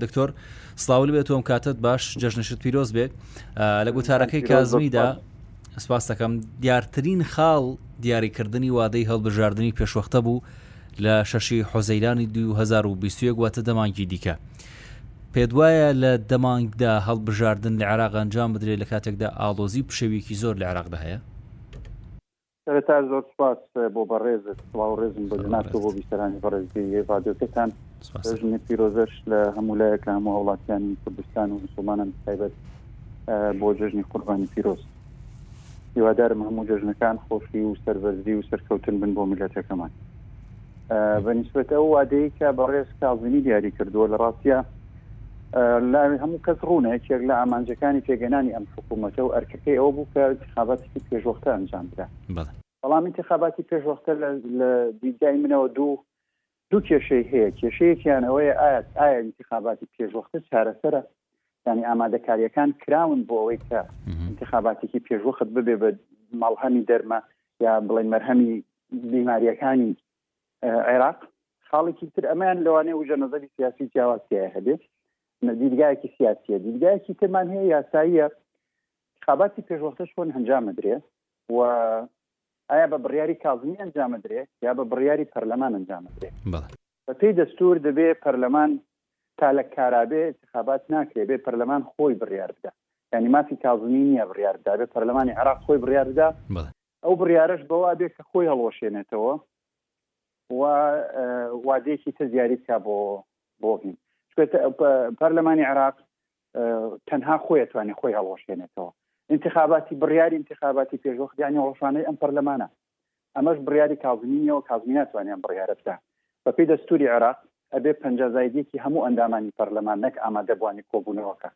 دکتۆر سڵاولبێت و ئەم کاتت باش جەژنشت پیرۆز بێ لە گوتارەکەی کازمیدا سپاس دەکەم دیارترین خاڵ دیاریکردنی وادەی هەڵبژاردننی پێشوەختە بوو لە شەشی حۆزەیرانی 2021 واتە دەمانگی دیکە. پێت وایە لە دەمانگدا هەڵبژاردن لە عراق ئەنجام بدرێت لە کاتێکدا ئاڵۆزی پشەویەکی زۆر لە عراقدا هەیە سەرەتا زۆر سپاس بۆ بەڕێزت سڵاو ڕێزم بۆ جناب تۆ بۆ بیسەرانی بەڕێزگەی ڕادیۆکەتان ژنی پیرۆزەش لە هەموو لایەک لە هەموو هەوڵاتیانی کوردستان و مسلمانان تایبەت بۆ جژنی قوربانی پیرۆز هیوادارم هەموو جژنەکان خۆشی و سەربەرزی و سەرکەوتن بن بۆ میلەتەکەمان بە نیسبەت ئەو وادەیە کە بەڕێز کازمی دیاری کردووە لە ڕاستە لاوی هەموو کەس ڕوونە یەکێک لە ئامانجەکانی پێگەنانی ئەم حکوومەتە و ئەرکەکەی ئەوە بوو کە انتخاباتێکی پێشوەختە ئەنجام بدات بەڵام انتخاباتی پێشوەختە لە دیدگای منەوە دوو دوو کێشەی هەیە کێشەیەکیان ئەوەیە ئایا ئایا انتخاباتی پێشوەختە چارەسەرە ینی ئامادەکاریەکان کراون بۆ ئەوەی کە انتخاباتێکی پێشوەخت ببێ بە ماڵهەمی دەرمە یا بڵێ مەرهەمی بیماریەکانی عێراق خاڵێکی تر ئەمەیان لەوانەیە وژە نەزەری سیاسی جیاواز تایە هەبێت دیدگایەکی سیاسیە دیدگایەکی ترمان هەیە یاساییە خاباتی پێشوەختەش خۆن هەنجامەدرێ و ئایا بە بڕیاری کازمی ئەنجامەدرێ یا بە بڕیاری پەرلەمان ئەنجامەدرێ بە پێی دەستور دەبێ پەرلەمان تا لە کارابێ خابات ناکرێ بێ پەرلەمان خۆی بڕیار بدە ینی مافی کازمی نییە بڕیار دابێ پەرلەمانی عراق خۆی بڕیار بدە ئەو بڕیارەش بەوە بێت کە خۆی هەڵوەشێنێتەوە و وادەیەکی تر دیاری بکە بۆ بۆڤین پەرلەمانی عێراق تەنها خۆی توانێت خۆی هەڵوەشێنێتەوە انتخاباتی بڕیاری انتخاباتی پێشوەخت یانی ڕۆژانەی ئەم پەرلەمانە ئەمەش بڕیاری کازمینیەوە کازمی ناتوانێن بڕیارە بدا بەپی دەستوری عێراق ئەبێ پنج زایدێکی هەموو ئەندامانی پەرلەمان نەک ئامادەبووانی کۆبوونەوەکە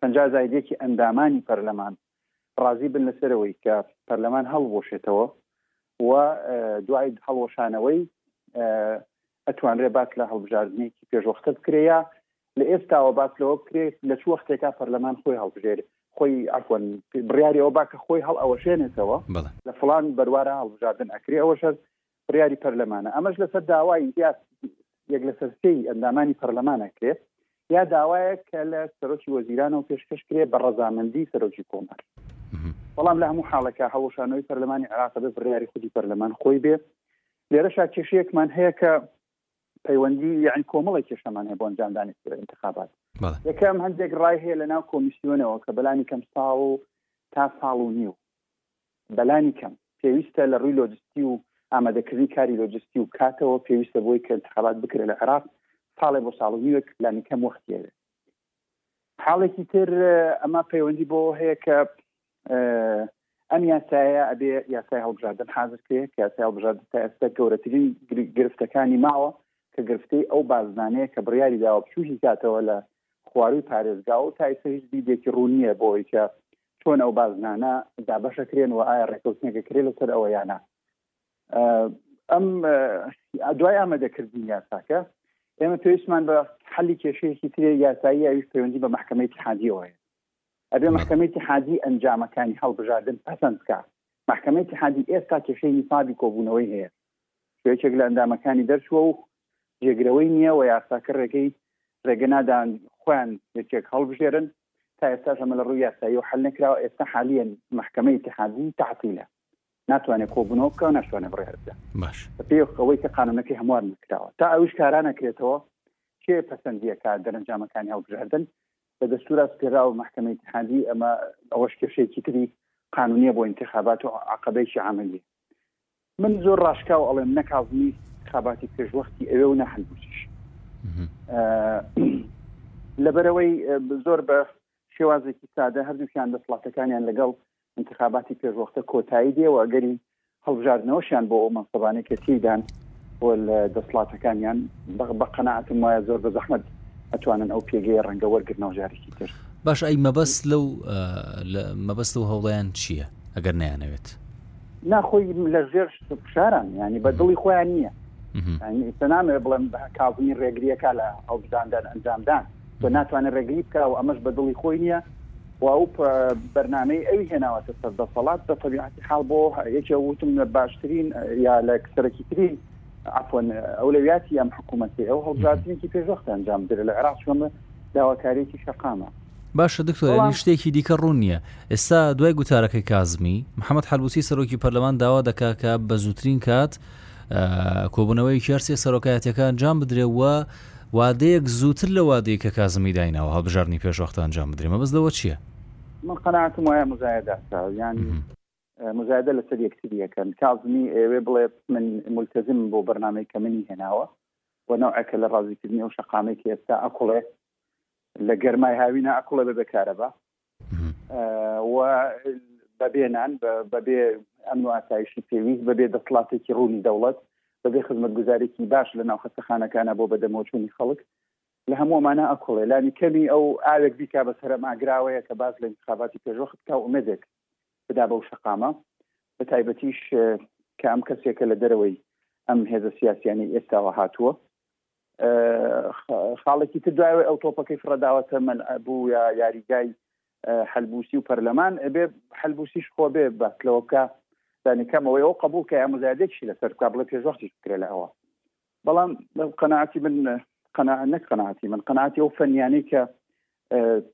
پنج زایدێکی ئەندامانی پەرلەمان ڕازی بن لەسەرەوەی کە پەرلەمان هەڵوەشێتەوە و دوای هەڵوەشانەوەی ئەتوانرێ باس لە هەڵبژاردنێکی پێشوەختە بکرێە لە ئێستاوە باس لەوە بکرێت لە چ وەختێکا پەرلەمان خۆی هەڵبژێر خۆی ئەفۆن بڕیاریەوە باکە خۆی هەڵ ئەوەشێنێتەوە لە فلان بەروارە هەڵبژاردن ئەکرێ ئەوەشە بڕیاری پەرلەمانە ئەمەش لەسەر داوای یا یەک لەسەر سێی ئەندامانی پەرلەمانە کرێت یا داوایە کە لە سەرۆکی وەزیرانەوە پێشکەش کرێ بە ڕەزامەندی سەرۆکی کۆمار بەڵام لە هەموو حاڵەکە هەڵوشانەوەی پەرلەمانی عراق بە بڕیاری خودی پەرلەمان خۆی بێ لێرەشا کێشەیەکمان هەیە کە پەیوەندی یان کۆمەڵی کێشەمان هەیە بۆ ئەنجامدانی انتخابات یەکەم هەندێک ڕای هەیە لە ناو کۆمیسیۆنەوە کە بەلانی کەم ساڵ و تا ساڵ و نیو بەلانی کەم پێویستە لە رووی لۆجستی و ئامادەکردنی کاری لۆجستی و کاتەوە پێویستە بۆی کە ئینتخابات بکرێت لە عێراق ساڵێ بۆ ساڵ و نیوێک لانی کەم وەختی ئەوێت حاڵێکی تر ئەمە پەیوەندی بۆ هەیە کە ئەم یاسایە ئەبێ یاسای هەڵبژاردن حاضر کرێت کە یاسای هەڵبژاردن تا ئێستا گەورەترین گرفتەکانی ماوە کە گرفتەی ئەو بازدانەیە کە بڕیاری داوە بچووکی کاتەوە لە خواروی پارێزگا و تایسە هیچ دیدێکی ڕوونیە بۆی کە چۆن ئەو بازنانە دابەشەکرێن و ئایا ڕێکەوتنێک دەکرێت لەسەر ئەوە یانە ئەم دوای ئامادەکردنی یاساکە ئێمە پێویستمان بە حلی کێشەیەکی ترێ یاسایی یاویش پەیوەندی بە محکمەی تحادیەوەیە ئەبێ محکمەی تحادی ئەنجامەکانی هەڵبژاردن پەسەند بکە محکمەی تحادی ئێستا کێشەی نیفابی کۆبوونەوەی هەیە شوێکێک لە ئەندامەکانی دەرچووە و جێگرەوەی نییە و یاساکە ڕێگەی ڕێگە نادان خۆیان یەکێک هەڵبژێرن تا ئێستاش ئەمە لە ڕووی یاساییەوە حەل نەکراوە، ئێستا حالیەن مەحکەمەی ئیتیحادی تەعتیلە، ناتوانێت کۆبوونەوە بکا و ناشتوانێت بڕیار بدا. باش. بە پێی ئەوەی کە قانوونەکەی هەموار نەکراوە. تا ئەویش کارا نەکرێتەوە، کێ پەسەندی ئەکات دەرەنجامەکانی هەڵبژاردن؟ لە دەستوورا سپێراوە مەحکەمەی ئیتیحادی، ئەمە ئەوەش کێشەیەکی تری قانوونییە بۆ ئینتیخابات و عەقەبەیەکی عەمەلییە. من زۆر ڕاشکاو ئەڵێم نە کازمی خاباتی پێشوەختی ئەوێ و نە هەلبووسیش لەبەرەوەی زۆر بە شێوازێکی سادە هەردووکیان دەسڵاتەکانیان لەگەڵ انتخاباتی پێشوەختە کۆتایی دێ و ئەگەری هەڵبژاردنەوەشیان بۆ ئەو مەنسەبانەی کە تێدان و لە دەسڵاتەکانیان بە قەنەعاتم وایە زۆر بە زەحمت ئەتوانن ئەو پێگەی ڕەنگە وەرگرنەوە جارێکی تر باش ئەی مەبەست لەو مەبەست و هەوڵیان چییە ئەگەر نیانەوێت ناخۆی لە ژێر فشاران ینی بە دڵی خۆیان نییە ئێستا نامەوێت بڵێم کاڵبنی ڕێگریەکە لە ئەو بزاندان ئەنجامدان بە ناتوانێت ڕێگری بکە و ئەمەش بە دڵی خۆی نییە و ئەو بەرنمەی ئەوی هێناوەتە سەر دەسەڵات بە تەبیعاتی حاڵ بۆ یەکێ وتم لە باشترین یا لە سەرەکیترین عەفوەن ئەولەویاتی یام حکوومەتی ئەو هەڵبژاردنێکی پێشوەختە ئەنجام بدرێت لە عێراق چوە مە داواکاریەکی شەقامە. باشە دکتۆر یانی بەڵام شتێکی دیکە ڕوون نییە ئێستا دوای گوتارەکەی کازمی، محەمەد حەلبووسی سەرۆکی پەرلەمان داوا دەکات کە بە زووترین کات ئا، کۆبوونەوەیەکی هەر سێ سەرۆکایەتییەکە ئەنجام بدرێ و وادەیەک زووتر لە وادەی کە کازمی دایناوە هەڵبژاردنی پێشوەختە ئەنجام بدرێ مەبەست لەوە چییە؟ من قەناعەتم وایە مزایەدە ئەکا یان مهم. مزایدە لەسەر یەکتری یەکەن کازمی ئەوێ بڵێت من ملتزم بۆ بەرنمەی کە منی هێناوە و نەوعەکە لە ڕازیکردنی و شەقامێکی ئێستا ئەکوڵێ لە گەرمای هاوینە ئەکوڵێ بە بەکارەبە و بەبێنان بەبێ ئەمن و ئاسایشی پێویست بەبێ دەسڵاتێکی ڕوونی دەوڵەت بەبێ خزمەتگوزارێکی باش لە ناو خەستەخانەکانە بۆ بەدەمۆچوونی خەڵک لە هەموومانە ئەکوڵێ لانی کەمی ئەو ئاوێک بیکا بەسەرم ئاگراوەیە کە باس لە انتخاباتی پێشوەخت تا ئومێدێک بدا بەو شەقامە بە تایبەتیش کە ئەم کەسێکە لە دەرەوەی ئەم هێزە سیاسیانی ئێستاوە هاتووە خاڵێکی تر دوای ئەو تۆپەکەی فڕداوەتە مەل بوو یا یاریگای حلبوسی و پەرلەمان ئەبێ حلبوسیش خۆ بێ باس لەوە بکە دانیکەمەوەی ئەو قبول کە ئەمزادێکشی لەسەر بکە بڵێ پێشوەختیش بکرێ لە ئەوە بەڵام قەناعەتی من قەناع نەک قەناعەتی من قەناعەتی ئەو فەنیانەی کە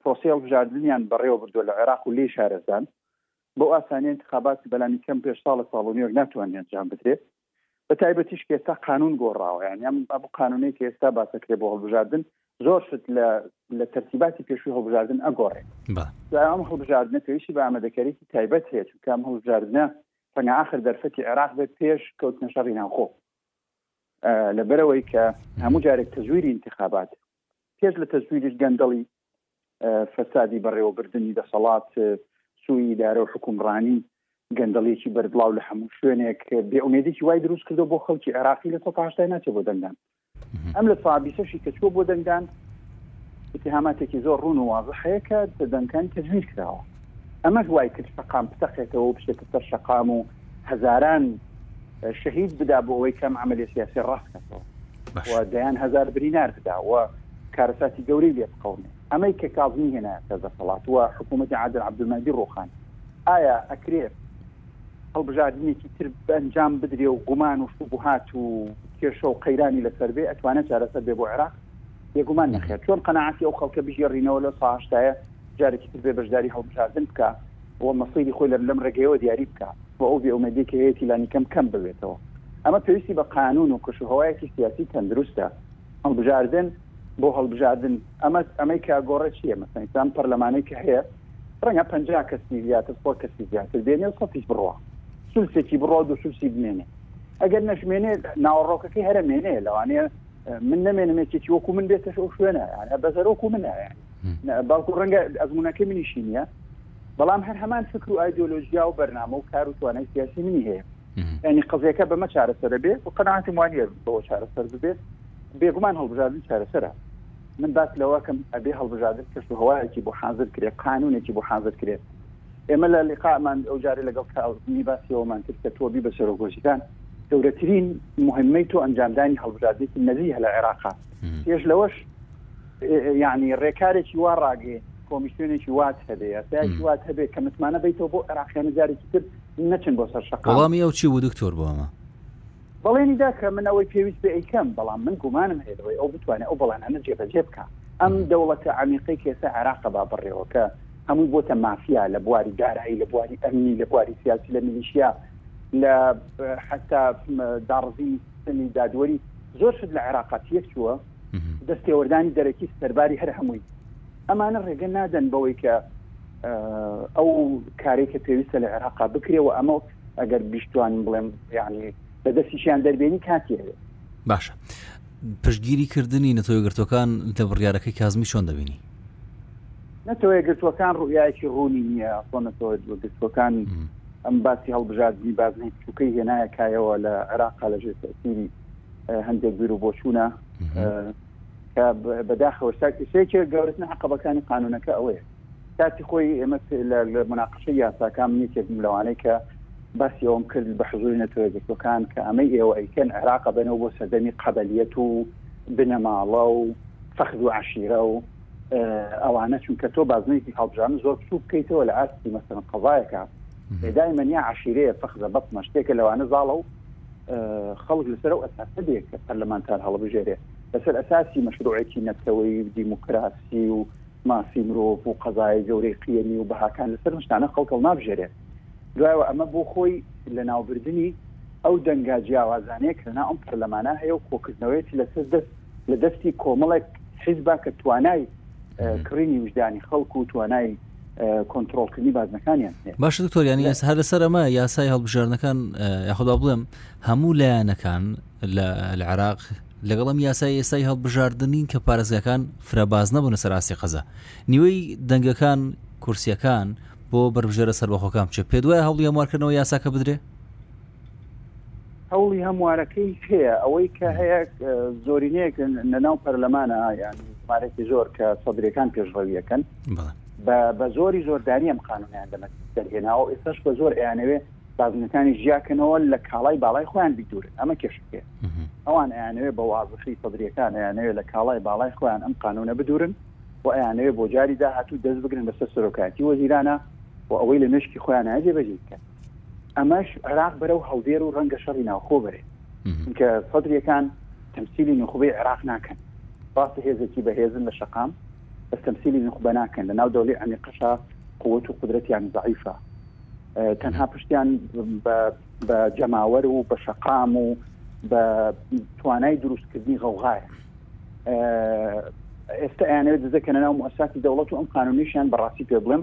پرۆسی هەڵبژاردنیان بەڕێوە بردووە لە عێراق و لێی شارەزان بۆ ئاسانی انتخابات بەلامی کەم پێش ساڵە ساڵونیۆک ناتوانێت ئەنجام بدرێت بە تایبەتیش کە ئێستا قانون گۆڕاوە یان ئەم ئەم قانونەی کە ئێستا باسەکرێ بۆ هەڵبژاردن زۆر شت لە لە تەرتیباتی پێشوی هەڵبژاردن ئەگۆڕێت ئەم هەڵبژاردنە پێویستی بە ئامادەکاریی تایبەت هەیە چونکە ئەم هەڵبژاردنە ڕەنگە ئاخر دەرفەتی عێراق بێت پێش کەوتنە شەڕی ناوخۆ لەبەرەوەی کە هەموو جارێک تەزویری انتخابات پێش لە تەزویریش گەندەڵی فەسادی بەڕێوەبردننی دەسەڵات سوی دارە و حکومڕانی گەندەڵیەکی بەربڵاو لە هەموو شوێنێک بێئومێدێکی وای دروست کردو بۆ خەڵکی عێراقی لە پاشدای ناچێ بۆ دەنگدان ئەم لە سابیسەشی کە چوە بۆ دەنگدان اتهاماتێکی زۆر ڕون و واضح هەیە کە دەنگکانی تەزویر کراوە ئەمەش وایکرد شەقام بتەقێتەوە و بچێتە سەر شەقام و هەزاران شەهید بدا بۆ ئەوەی کەم عملی سیاسی ڕاستکەتەوە و دەیان هزار برینار بداوە کارەساتی گەورەی لێ بقەومێ ئەمەی کە کازمی هێنا سەر دەسەڵات وە حکوومەتی عادل عبدمادی ڕوخان ئایا ئەکرێت هەڵبژاردنێکی تر بەنجام بدرێ و گومان و شوبهات و کێشە و قەیرانی لەسەر بێ ئەتوانێت چارەسەر بێ بۆ عێراق بێگومان نەخێت چۆن قەنەعاتی ئەو خەڵکە بژێڕینەوە لە ساهشتایە جارێکی تر بێ بەشداری هەڵبژاردن بکا و مەسیری خۆی لەم ڕێگەیەوە دیاری بکا و ئەو بێ ئومێدیەی کە هەیەتی لانیکەم کەم ببێتەوە. ئەمە پێویستی بە قانوون و کەشوهەوایەکی سیاسی تەندروستە. هەڵبژاردن بۆ هەڵبژاردن ئەمە ئەمەی کە گۆڕێ چییە؟ مەسەن ئیستا ئەم پەرلەمانەی کە هەیە ڕەنگە پەنجا کەسی زیاتر سەد کەسی زیاتر بێنێ و سەتیش بڕوا سلسێکی بڕوا و دوو سلسی بمێنێ ئەگەر نەشمێنێ ناوەڕۆکەکەی هەرە مێنێ لەوانەیە من نەمێنم یەکێکی وەکو من بێتەش ئەو شوێنە یانە بەزەرۆک و منە یانی بەڵکو ڕەنگە ئەزمونونەکەی منیشی نییە بەڵام هەر هەمان فکر و ئایدۆلۆژیا و بەرنامە و کار و توانای سیاسی منی هەیە ینی قزیەکە بەمە چارەسەرە بێ و قەنەعاتم وانە بەوە چارەسەر ببێت بێگومان هەڵبژاردن چارەسەرە من باس لەوەکەم ئەبێ هەڵبژاردن کەس و هەوایەکی بۆ حاضر کرێت قانونێکی بۆ حاضر کرێت ئێمە لە لقامان ئەو جارە لەگەڵ کاومی باسیەوەمان کرد کە تۆ بی بە سەرۆگۆزیکان گەورەترین مهمەی تۆ ئەنجامدانی هەڵبژاردێکی نەزیه لە عێراقا پێش لەوەش یانی ڕێکارێکی وا ڕاگەیە کۆمیسیۆنێکی وات هەبێ یاسایەکی وات هەبێ کە متمانە بیتەوە بۆ عێراقیانە جارێکی تر نەچن بۆ سەر شەقام. وەڵامی ئەو چی بوو دکتۆر بۆ ئەمە؟ بەڵێنی دا کە من ئەوەی پێویست بێ ئەیکەم، بەڵام من گومانم هەیە لەوەی ئەو بتوانێ ئەو بەڵێنانە جێبەجێ بکا. ئەم دەوڵەتە عەمیقەی کە ئێستا عێراقە با بڕێوە کە هەمووی بۆتە مافیا لە بواری دارایی، لە بواری ئەمنی، لە بواری سیاسی، لە میلیشیا، لە حەتا داڕزینی سیستەمی دادوەری زۆر شت لە عێراقا تێکچووە. دەست تێوەردانی دەرەکی سەرباری هەر هەمووی ئەمانە ڕێگە نادەن بەوەی کە ئەو کارێک کە پێویستە لە عێراقا بکرێەوە ئەمە ئەگەر بیشتوانم بڵێم یعنی لە دەستیشیان دەربێنی کاتی هەیە باشە پشتگیری کردنی نەتەوە گرتوەکان لە بڕیارەکەی کازمی چۆن دەبینی نەتەوەی گرتوەکان ڕوئایکی ڕوونی نییە خۆ نەتەوە گرتوەکان ئەم باسی هەڵبژاردنی بازنەی چووکەی هێنایە کایەوە لە عێراقا لە ژێر تەسیری هەندێک بیر و بۆچوونە کە بەداخەوە سێکێ گەورتنە عقبەکانی قانونەکە ئەوەیە کاتی خۆی ئێمە لە مناقشە یاساکان یەکێک لەوانەی کە باسی ئەوم کرد بە حزوری نەتەوەگەتوەکان کە ئەمەی ئێوە ئەیکەن عێراق بنەوە بۆ سەردەمی قەبلیەت و بنەماڵە و فەخد و عشیرە و ئەوانە چونکە تۆ بازنێکی هەڵبژان زۆر سوو بکەیتەوە لە ئاستی مەسەن قەزایەکە دایمەنیا عشیرەیە فەخزە بەس مەشتێکە لەوانە زاڵە و خەڵک لەسەر ئەو ئەساسە دێ کە پەرلەمانتار هەڵبژێرێ لەسەر ئەساسی مەشروعێکی نەتەوەی و دیموکراسی و مافی مرۆڤ و قەزای گەورەی قیەنی و بەهاکان لەسەر شتانە خەڵکە و نابژێرێ دوایەوە ئەمە بۆ خۆی لە ناوبردنی ئەو دەنگا جیاوازانەیە کە لەنا ئەم پەرلەمانە هەیە و کۆکردنەوەیەتی لەسەر دەست لە دەستی کۆمەڵێک حیزبا کە توانای کڕینی وجدانی خەڵک و توانای کۆنتترۆلکردنی بازنەکانیان باش دکتۆریانی ئێس هەر لەسەر ئەمە یاسای هەڵبژارنەکان یاخدا بڵێم هەموو لایەنەکان لە عراق لەگەڵم یاسای ئێستای هەڵبژاردنین کە پارێزگاکان فرەباز نەبوون لەسەر ئاستی قەزا نیوەی دەنگەکان کورسیەکان بۆ بەربژێرە سەربەخۆکان بچێت پێ دوای هەوڵی هەموارکردنەوە یاساکە بدرێ هەوڵی هەموارەکەی هەیە ئەوەی کە هەیە زۆرینەیەک لەناو پەرلەمانە یان ژمارەێکی زۆر کە سەدرەکان پێشڕەویەکەن بە زۆری زۆرداری ئەم قانونیان دەمە دەرهێناوە ئێستاش بە زۆر ئەیانەوێ بازنەکانی ژیاکەنەوە لە کاڵای باڵای خۆیان بیدورن ئەمە کێشکێ ئەوان ئەیانەوێ بە وازخی سەدرەکان ئەیانەوێ لە کاڵای باڵای خۆیان ئەم قانونە بدورن و ئەیانەوێ بۆ جاری داهاتوو دەست بگرن بەسەر سەرۆکایەتی وەزیرانە و ئەوەی لە مشکی خۆیان ناجێ بەجێ بکەن ئەمەش عێراق بەرەو هەڵدێر و ڕەنگە شەڕی ناوخۆ بەرێت کە سەدرەکان تەمسیلی نوخبەی عێراق ناکەن ڕاستە هێزێکی بەهێزن لە شەقام بەس تەمسیلی نوخبە ناکەن لە ناو دەولی ئەمی قەشا قوت و قدرەتیان زعیفە تەنها پشتیان بە جەماوەر و بە شەقام و بە توانای دروستکردنی غەوغایە ئێستا ئەیانەوێت دزەکەنە ناو مؤسساتی دەوڵەت و ئەم قانونیشیان بەڕاستی پێ بڵێم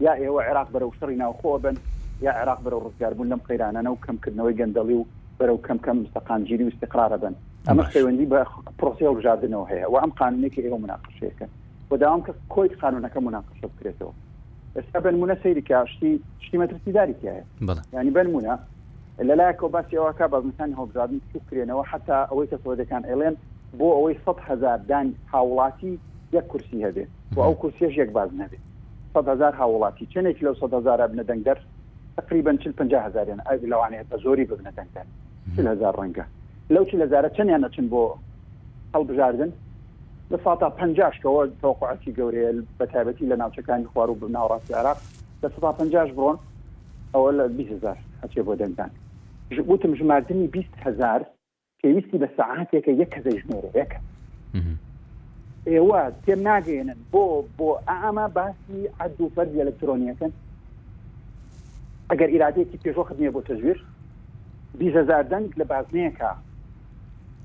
یا ئێوە عێراق بەرەو شەڕی ناوخۆ ئەبەن یا عێراق بەرەو ڕزگاربوون لەم قەیرانانە و کەمکردنەوەی گەندەڵی و بەرەو کەم کەم سەقامگیری و ئیستیقرار ئەبەن ئەمە باش پەیوەندی بە پرۆسەی هەڵبژاردنەوە هەیە و ئەم قانوونەی کە ئێوە مناقەشەیەکەن و داوام کە کۆی قانوونەکە مناقەشە بکرێتەوە ئێستا بەنموونە سەیری کە شتی شتی مەترسیداری تیایە بەڵێ یانی بەنموونە لەلایەکەوە باسی ئەوە کا بازنەکانی هەڵبژاردن بچووک کرێنەوە حتا ئەوەی کە سەوەدەکان ئەیڵێن بۆ ئەوەی سەد هەزار دان هاوڵاتی یەک کورسی هەبێ و ئەو کورسیەش یەک باز نەبێ سەد هەزار هاووڵاتی چەنێکی لەو سەد هەزار ئەبنە دەنگدەر تقریبا چل پەنجا هەزاریان ئەوی لەوانەیە بە زۆری ببنە دەنگدەر چل هەزار ڕەنگە لەو چل هەزارە چەندیان ئەچن بۆ هەڵبژاردن لە ساتا پەنجاشکەوە تەوقعاتی گەورەیە بە تایبەتی لە ناوچەکانی خوار و ناوەڕاستی عێراق لە سەدا پەنجاش بڕۆن ئەوە لە بیست هەزار هەچێ بۆ دەنگدان وتم ژماردنی بیست هەزار پێویستی بە سەعاتێکە یەک کەس دەیژمێرێ یەک کەس ئێوە تێم ناگەێنن بۆ بۆ ئاما باسی عەد و فەرزی ئەلکترۆنیەکەن ئەگەر ئیرادەیەکی پێشوەخت نییە بۆ تەزویر بیهزار دەنگ لە بازنەیەکە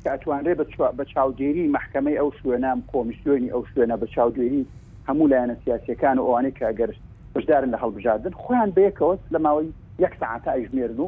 کە ئەتوانرێ بە چاودێری محکمەی ئەو شوێنە کۆمیسیۆنی ئەو شوێنە بە چاودێری هەموو لایەنە سیاسەکان و ئەوانەی کە ئەگەر بەشدارن لە هەڵبژاردن خۆیان بەیەکەوە لە ماوەی یەک ساعتە ئەژمێرن و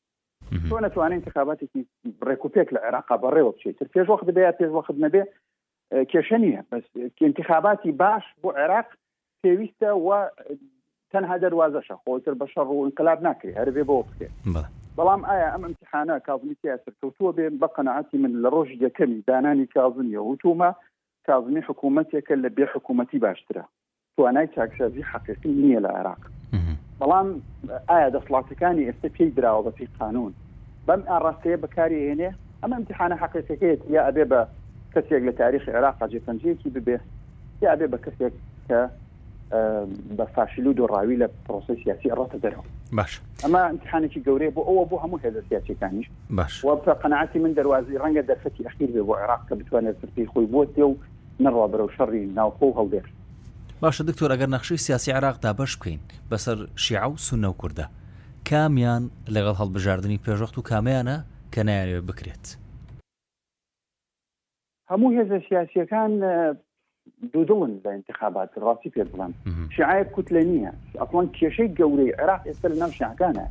تۆ نەتوانین انتخاباتێکی ڕێک و پێک لە عێراقا بەڕێوە بچێت تر پێش وەخت بێ پێش وەخت نەبێ کێشە نییە بەس انتخاباتی باش بۆ عێراق پێویستە و تەنها دەواازەشە خۆتر بە شەڕ و انقلاب ناکرێت هەرێ بۆ بکرێت بەڵام ئایا ئەم امتحانە کاڤنیتیا سەرکەوتووە بێن بە قەنەعاتی من لە ڕۆژی یەکەمی دانانی کاڤنیە وتومە کاڤنی حکوومەتێکە لە بێ حکوومەتی باشترە توانای چاکسازی حقیقی نییە لە عێراق بەڵام ئایا دەسڵاتەکانی ئێستا پێی دراوە بە پێی قانون بەم ئاڕاستەیە بەکاری هێنێ ئەم امتحانە حقیقەکەیەت یا ئەبێ بە کەسێک لە تاریخ عێراق جێ پەنجەیەکی ببێ یا ئەبێ بە کەسێک کە بە فاشل و دۆڕاوی لە پرۆسی سیاسی ڕاتە دەرەوە باش ئەمە امتحانێکی گەورەیە بۆ ئەوە بۆ هەموو هێزە سیاسەکانیش باش وە قەنعاتی من دەواازی ڕەنگە دەرفەتی ئەخیر بێ بۆ عێراق کە بتوانێت پرسی خۆی بۆ تێ و نەڕوا بەرەو شەڕی ناوخۆ و هەڵدێر. باشە دکتۆر ئەگەر نەخشەی سیاسی عێراق دابەش بکەین بەسەر شیعە و سوننە و کوردە کامیان لەگەڵ هەڵبژاردنی پێشوەخت و کامەیانە کە نایانەوێت بکرێت؟ هەموو هێزە سیاسیەکان دوودڵن لە ئینتخابات ڕاستی پێت بڵێم شیعایەک کوتلە نییە ئەسڵەن کێشەی گەورەی عێراق ئێستا لە ناو شیعەکانە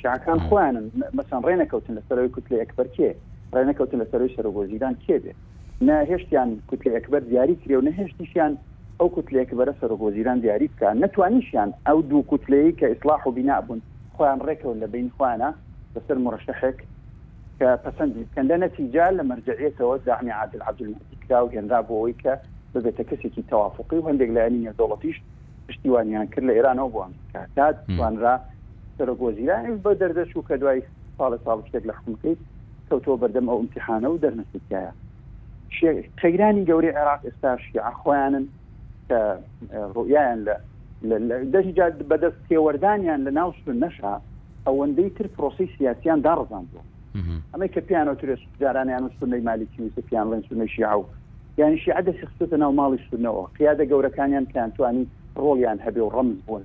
شیعەکان خۆیانن مەسەن ڕێنەکەوتن لە سەرەوەی کوتلە ئەکبەر کێ ڕێنەکەوتن لە سەروی سەرۆک وەزیران کێ بێ نە هێشتیان کوتلەی ئەکبەر دیاری کرێ و نە هێشتیشیان ئەو کوتلە ئەکبەرە سەرۆک وەزیران دیاری بکا، نە توانیشیان ئەو دوو کوتلەیەی کە ئیسڵاح و بیناء بوون خۆیان ڕێ کەون لە بەینی خۆیانا بە سەر موڕەشەحێک کە پەسەندی بکەن. لە نەتیجا لە مەرجەعیەتەوە داعمی عادل عەبدولمەهدی کرا و هێنرا بۆ ئەوەی کە ببێتە کەسێکی تەوافوقی و هەندێک لایەنی نێودەوڵەتیش پشتیوانیان کرد لە ئێرانەوە بۆ ئەمریکا تا توانرا سەرۆک وەزیرانێک بە دەردەچوو کە دوای ساڵێ ساڵ و شتێک لە حکومەکەی کەوتوە بەردەم ئەو ئیمتیحانە و دەرنەکەوتایە شێ قەیرانی گەورەی عێراق ئێستا شیعە خۆیانن کە ڕوئیان لە دەژی جاد بەدەست تێوەردانیان لە ناو سنەشا ئەوەندەی تر پرۆسی سیاسیان داڕزاندوە ئەمەی کە پیانەوە ترێ جارانیان و سنەی مالیکی وسە پیان لەن سنەی شیعە و یعنی شیعە دەستی خستە ناو ماڵی سنەوە قیادە گەورەکانیان کەیان توانی ڕۆڵیان هەبێ و ڕەمز بوون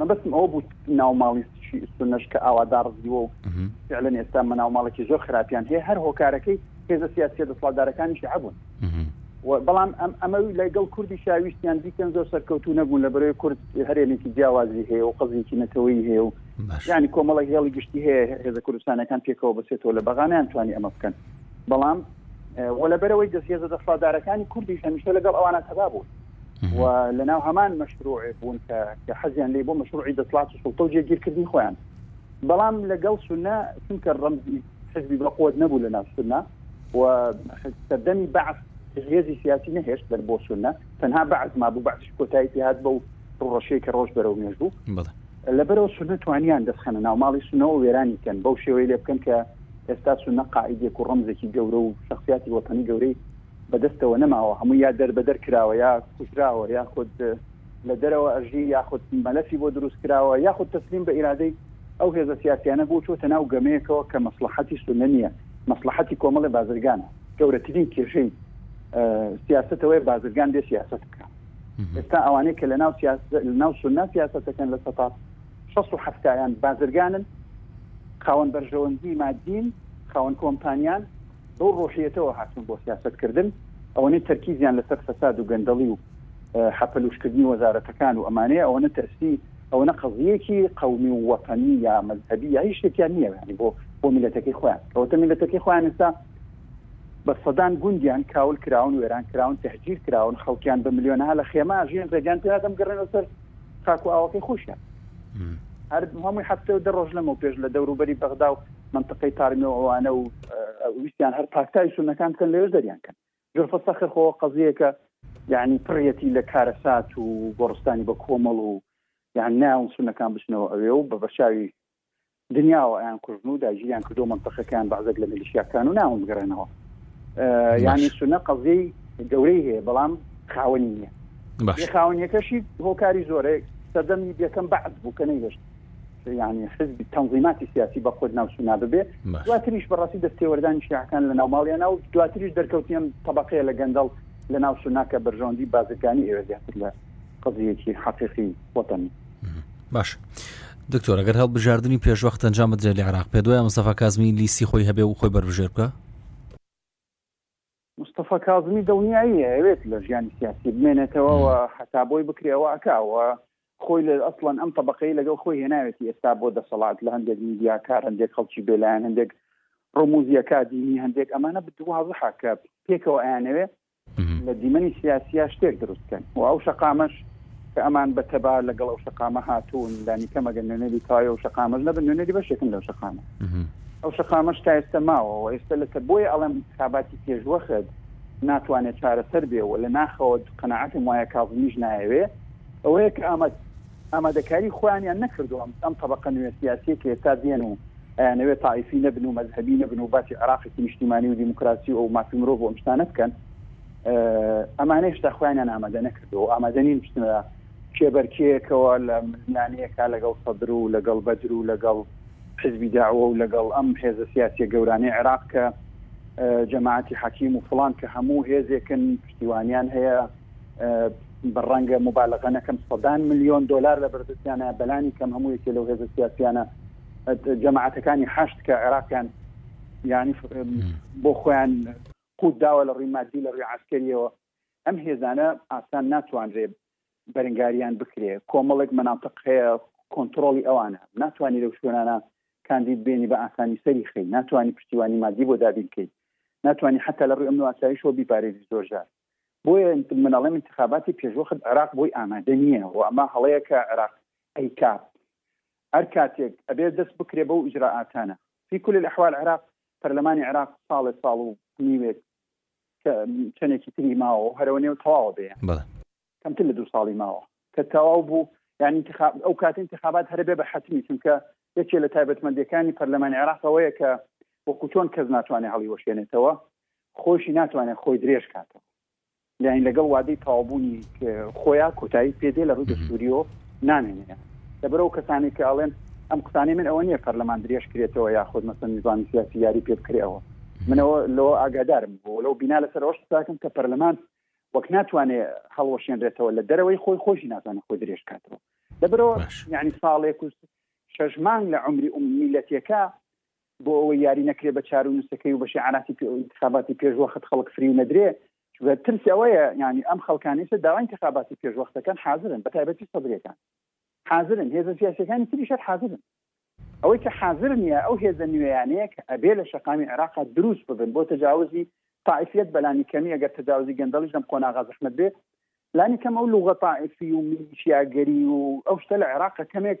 مەبەستم ئەوە بوو ناوماڵی سونەش کە ئاوا داڕزیوە و فعلەن ئێستا مەناوماڵێکی زۆر خراپیان هەیە هەر هۆکارەکەی هێزە سیاسیە دەسڵاتدارەکانی شعبوون بەڵام ئەم ئەمە لەگەڵ کوردی شاویستیان دیکەن زۆر سەرکەوتو نەبوون لە بەرەوەی کورد هەرێمێکی جیاوازی هەیە و قزیکی نەتەوەی هەیە و ینی کۆمەڵە هێڵی گشتی هەیە هێزە کوردستانەکان پێکەوە بەسێتەوە لە بەغانیان توانی ئەمە بکەن بەڵام وە لە بەرەوەی دەستێزە دەسڵاتدارەکانی کوردیش هەمیشە لەگەڵ ئەوانە تەبا بوون و لە ناو هەمان مەشروعێ بوون کە کە حەزیان لێ بۆ مەشروعی دەسڵات و سڵتە و جێگیرکردنی خۆیان بەڵام لەگەڵ سنە چونکە ڕەمزی حزبی بە قوت نەبوو لە ناو سنە و سەردەمی بەعس هێزی سیاسی نەهێشت بەر بۆ سنە تەنها بەعس ما بوو بەعسیش کۆتایی پێهات بە و ڕوڕەشەی کە ڕۆژ بەرەو مێژ بوو لەبەرەوە سنە توانیان دەستخەنە ناو ماڵی سنەوە وێرانی کەن بەو شێوەی لێ بکەن کە ئێستا سنە قاعدێک و ڕەمزێکی گەورە و شخصیاتی وەتەنی گەورەی بەدەستەوە نەماوە هەمووی یا دەربەدەر کراوە یا کوژراوە یاخود لە دەرەوە ئەژی یاخود مەلەفی بۆ دروست کراوە یاخود تەسلیم بە ئیرادەی ئەو هێزە سیاسیانە بوو چۆتە ناو گەمەیەکەوە کە مەسڵەحەتی سوننە نییە مەسڵەحەتی کۆمەڵی بازرگانە گەورەترین کێشەی سیاسەتەوەی بازرگان بێ سیاسەت بکە ئێستا ئەوانەی کە لە ناو سیاست لە ناو سوننا سیاسەتەکەن لە سەتات شەست و حەفتایان بازرگانن خاوەن بەرژەوەندی مادین خاوەن کۆمپانیان بەو ڕۆحیەتەوە هاتوون بۆ سیاسەتکردن، ئەوەنەی تەرکیزیان لەسەر فەساد و گەندەڵی و حەپەلوشکردنی وەزارەتەکان و ئەمانەیە، ئەوەنە تەرسی، ئەوەنە قەزیەیەکی قەومی و وەتەنی یا مەزهەبی یا هیچ شتێکیان نییە یانی بۆ بۆ میللەتەکەی خۆیان، کەواتە میللەتەکەی خۆیان ئێستا بە سەدان گوندیان کاول کراون، وێران کراون، تەهجیر کراون، خەڵکیان بە ملیۆنەها لە خێما ئەژین، ڕێگەیان پێ نادەن بگەڕێنەوە سەر خاک و ئاوەکەی خۆشیان. هەر هەمووی هەفتە و دە ڕۆژ لەمەوپێش لە دەوروبەری بەغدا و منتەقەی تارمی و ئەوانە و ویستیان هەر پاکتای سونەکان بکەن لەوێش دەریان کەن جرفە سەخر خۆ قەزیەکە یعنی پڕەتی لە کارەسات و گۆڕستانی بە کۆمەڵ و یان ناون سونەکان بچنەوە ئەوێ و بە بەرچاوی دنیاوە ئەیان کوژن و داگیریان کردو منتەقەکەیان بەعزێک لە میلیشیاکان و ناون بگەڕێنەوە یانی سونە قەزیەی گەورەی هەیە بەڵام خاوەنی نییە خاونیەکەشی هۆکاری زۆرە سەردەمی یەکەم بەعس بوو کە نەیهێشت یانی حزبی تەنزیماتی سیاسی بە خۆت ناوسونا ببێ دواتریش بەڕاستی دەست تێوەردانی شیعەکان لە ناوماڵیانە و دواتریش دەرکەوتیم طبقەیە لە گەندەڵ لە ناو سونا کە بەرژەوەندی بازرگانی ئێوە زیاتر لە قضیەکی حقیقی وەتەنی باش دکتۆر ئەگەر هەڵبژاردننی پێشوەخت ئەنجام بدرێت لە عراق پێ دوای مستەفا کازمی لیستی خۆی هەبێ و خۆی بەربژێر بکە مستەفا کازمی دڵنیایی ئەیەوێت لە ژیانی سیاسی بمێنێتەوە و هەتا بۆی بکرێ ئەوە ئەکا و خۆی لە ئەسڵەن ئەم تەبەقەی لەگەڵ خۆی هێناوێتی ئێستا بۆ دەسەڵات لە هەندێک میدیاکار هەندێک خەڵکی بێلایەن هەندێک ڕموزی ئەکادیمی هەندێک ئەمانە بتوازحە کە پێکەوە ئەیانەوێ لە دیمەنی سیاسیە شتێک دروست کەن و ئەو شەقامەش کە ئەمان بە تەبا لەگەڵ ئەو شەقامە هاتوون لانیکەم ئەگەر نوێنەری تەواوی ئەو شەقامەش نەبن نوێنەری بەشێکن لەو شەقامە ئەو شەقامەش تا ئێستا ماوە و ئێستا لە تەبۆی ئەڵەم انتخاباتی پێشوەخت ناتوانێت چارەسەر بێ و لە ناخەوە قەنەعاتم وایە کاظمیش نایەوێ ئەوەیە کە ئاماد ئامادەکاری خۆیانیان نەکردووە ئەم طبقە نوێ سیاسیە کە ئێستا دێن و نەوێت تاعیفی نەبن و مەذهبی نەبن و باسی عراقی نیشتیمانی و دیموکراسی و مافی مرۆڤ و ئەمشتانە بکەن ئەمانە هێشتا خۆیانیان ئامادە نەکردووە و ئامادە نین بچنە کێبەرکێیەکەوە لە ململانێیەکە لەگەڵ سەدر و لەگەڵ بەدر و لەگەڵ حزبی داوە و لەگەڵ ئەم هێزە سیاسیە گەورانەی عێراق کە جەماعەتی حەکیم و فڵان کە هەموو هێزێکن پشتیوانیان هەیە بە ڕەنگە مبالغە نەکەم سەدان ملیۆن دلار لە بەردەستیانە بەلانی کەم هەموو یەکێ لەو هێزە سیاسیانە جەماعەتەکانی حەشت کە عێراقیان ینی بۆ خۆیان قوت داوە لە ڕوی مادی و لە ڕوی عەسکەریەوە ئەم هێزانە ئاسان ناتوانرێ بەرنگاریان بکرێ کۆمەڵێک مەناتق هەیە کۆنتڕۆڵی ئەوانە ناتوانانی لەو شوێنانە کاندید بێنی بە ئاسانی سەری خەی ناتوانانی پشتیوانی مادی بۆ دابین کەیت ناتوانانی حتا لە ڕوی ئەمن و ئاسایشەوە بیپارێزی زۆرجار بۆیە منەڵێم انتخاباتی پێشوەخت عراق بۆی ئامادە نییە و ئەمە هەڵەیە کە عراق ئەیکات هەر کاتێک ئەبێت دەست بکرێ بەو ئیجرائاتانە فی کل الاحوال عراق پەرلەمانی عێراق ساڵێ ساڵ و نیوێک کە چەنێکی تری ماوە و هەرەوە نێو تەواوە بێ بەڵێ. کەمتر لە دوو ساڵی ماوە کە تەواو بوو یانی انتخاب ئەو کاتەی انتخابات هەرە بێ بە حەتمی چونکە یەکێ لە تایبەتمەندیەکانی پەرلەمانی عێراق ئەوەیە کە وەکو چۆن کەس ناتوانێ هەڵیوەشێنێتەوە خۆیشی ناتوانێ خۆی درێژ کاتەوە. یانی لەگەڵ وادەی تەوابوونی خۆیان کۆتایی پێدێ لە ڕووی دەستوریۆ نامێنێ لەبەرەو کەسانی کە ئەڵێن ئەم قسانەی من ئەوە نیە پەرلەمان درێژ کرێتەوە یاخود مەسن نظامی سیاسی یاری پێ بکرێەوە منەوە لۆ ئاگادارم بۆ لەو بینا لەسەر ئەوش قساکەم کە پەرلەمان وەک ناتوانێ هەڵوەشێنرێتەوە لە دەرەوەی خۆی خۆشی ناتوانێت خۆی درێژ کاتەوە لەبەرەوە یعنی ساڵێک و شەژمان لە عمری ئومیلەتێکە بۆ ئەوەی یاری نەکرێ بە چارو نوسەکەی و بە شیعاراتی پێ ئینتخاباتی پێش وەخت خەڵک فریو نەدرێ چونکە ترس ئەوەیە یانی ئەم خەڵکانەی کە داوای ئینتخاباتی پێش وەخت دەکەن حازرن بە تایبەتی سەدرەکان حازرن هێزە سیاسیەکانی تریش هەر حازرن ئەوەی کە حازر نییە ئەو هێزە نوێیانەیە کە ئەبێ لە شەقامی عێراقا دروست ببن بۆ تەجاوزی تائیفیەت بەلانی کەمی ئەگەر تەجاوزی گەندەڵیش لەم قۆناغا زەحمەت بێ لانی کەم ئەو لوغە تائیفی و میلیشیاگەری و ئەو شتە لە عێراقا کەمێک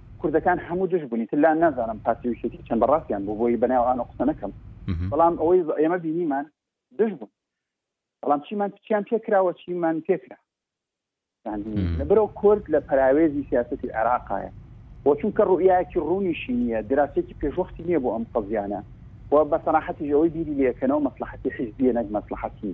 کوردەکان هەموو دژ بوونی تر لا نازانم پارتی و یەکێتی چەند بەڕاستیان بوو بۆی بەناوانە قسە نەکەم بەڵام ئەوەی ئێمە بینیمان دژ بوون بەڵام چیمان چیان پێکراوە چیمان پێکرا برو کورد لە پراوێزی سیاستی عێراقایە بۆ چونکە ڕوئایەکی ڕوونیشی نییە دراسێکی پێشوەختی نییە بۆ ئەم قەزیانە و بە سەراحەتی ئەوەی بیری لەکەنەوە مەسلحەتی حیزبیە نەک مەسلحەتی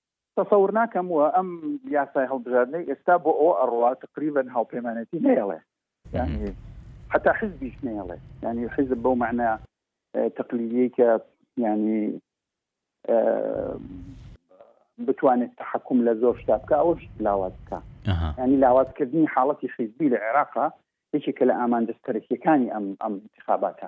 تەسەور ناکەم و ئەم یاسای هەڵبژاردنەی ئێستا بۆ ئەوە ئەڕوا تقریبن هاوپەیمانەتی نەیەڵێ ینی حتا حزبیش نەیەڵێ ینی حزب بەو معنە تقلیدی کە ینی بتوانێت تحکم لە زۆر شتا بکە ئەوش لاواز بکە ینی لاوازکردنی حاڵەتی حیزبی لە عێراقا یەکێکە لە ئامانجە سەرەکیەکانی ئەم ئەم انتخاباتە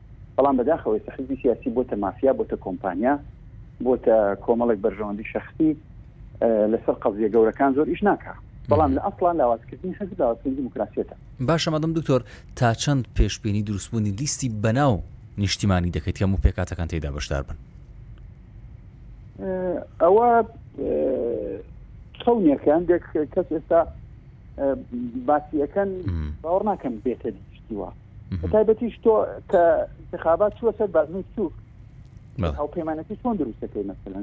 بەڵام بەداخەوە ئێستا حزبی سیاسی بۆتە مافیا بۆتە کۆمپانیا بۆتە کۆمەڵێک بەرژەوەندی شخصی لەسەر قەزیە گەورەکان زۆر ئیش ناکە بەڵام لە ئەسڵان لاوازکردنی حزب لاوازکردنی دیموکراسیەتە باشە مادەم دکتۆر تا چەند پێشبینی دروستبوونی لیستی بەناو نیشتیمانی دەکەیت کە هەموو پێکاتەکان تێدا بەشدار بن ئەوە خەونێکە هەندێک کەس ئێستا باسی ئەەکەن باوەڕ ناکەم بێتە دیشتیوە بەتایبەتیش تۆ کە انتخابات چوە سەر بازنی بچووک هاوپەیمانەتی چۆن دروستەکەی مەسەن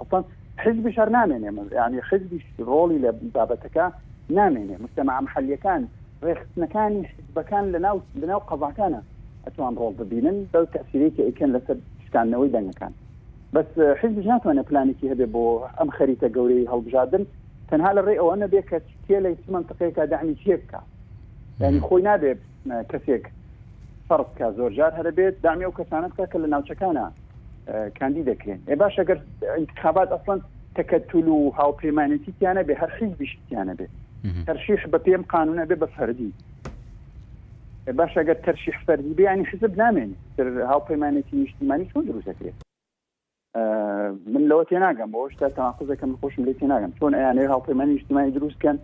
ئەسان حزبی شار نامێنێ ینی حزبی ڕۆڵی لە بابەتەکە نامێنێ مشتەمە ئەم حەلیەکان ڕێخستنەکانی حزبەکان لەناو لەناو قەزاکانە ئەتوان ڕۆڵ ببینن بەو تەسیرێکی ئەیکەن لەسەر شکاندنەوەی دەنگەکان بەس حزبش ناتوانێت پلانێکی هەبێ بۆ ئەم خەریتە گەورەی هەڵبژاردن تەنها لە ڕێ ئەوە نەبێت کە کێ لە چ منتقەیەکە دامی چێ بکە ینی خۆی نابێت کەسێک فەرز بکە زۆرجار هەرە بێت دامی ئەو کەسانە بکە کە لە ناوچەکانە کاندی دەکرێن ئێ باش ئەگەر انتخابات ئەسڵەن تەکەتول و هاوپەیمانێتی تیانە بێ هەر حیز بیشتیانە بێت تەرشیح بە پێم قانونە بێ بە فەردی باش ئەگەر تەرشیح فەردی بیانی حزب نامێنێت هاوپەیمانێتی نیشتیمانی چۆن دروستەکرێت من لەوە تێناگەم بۆ شتا تەناقزەکە من خۆشم لێ تێناگەم چۆن ئەیانەوە هاوپەیمانی نیشتمانی دروستکەن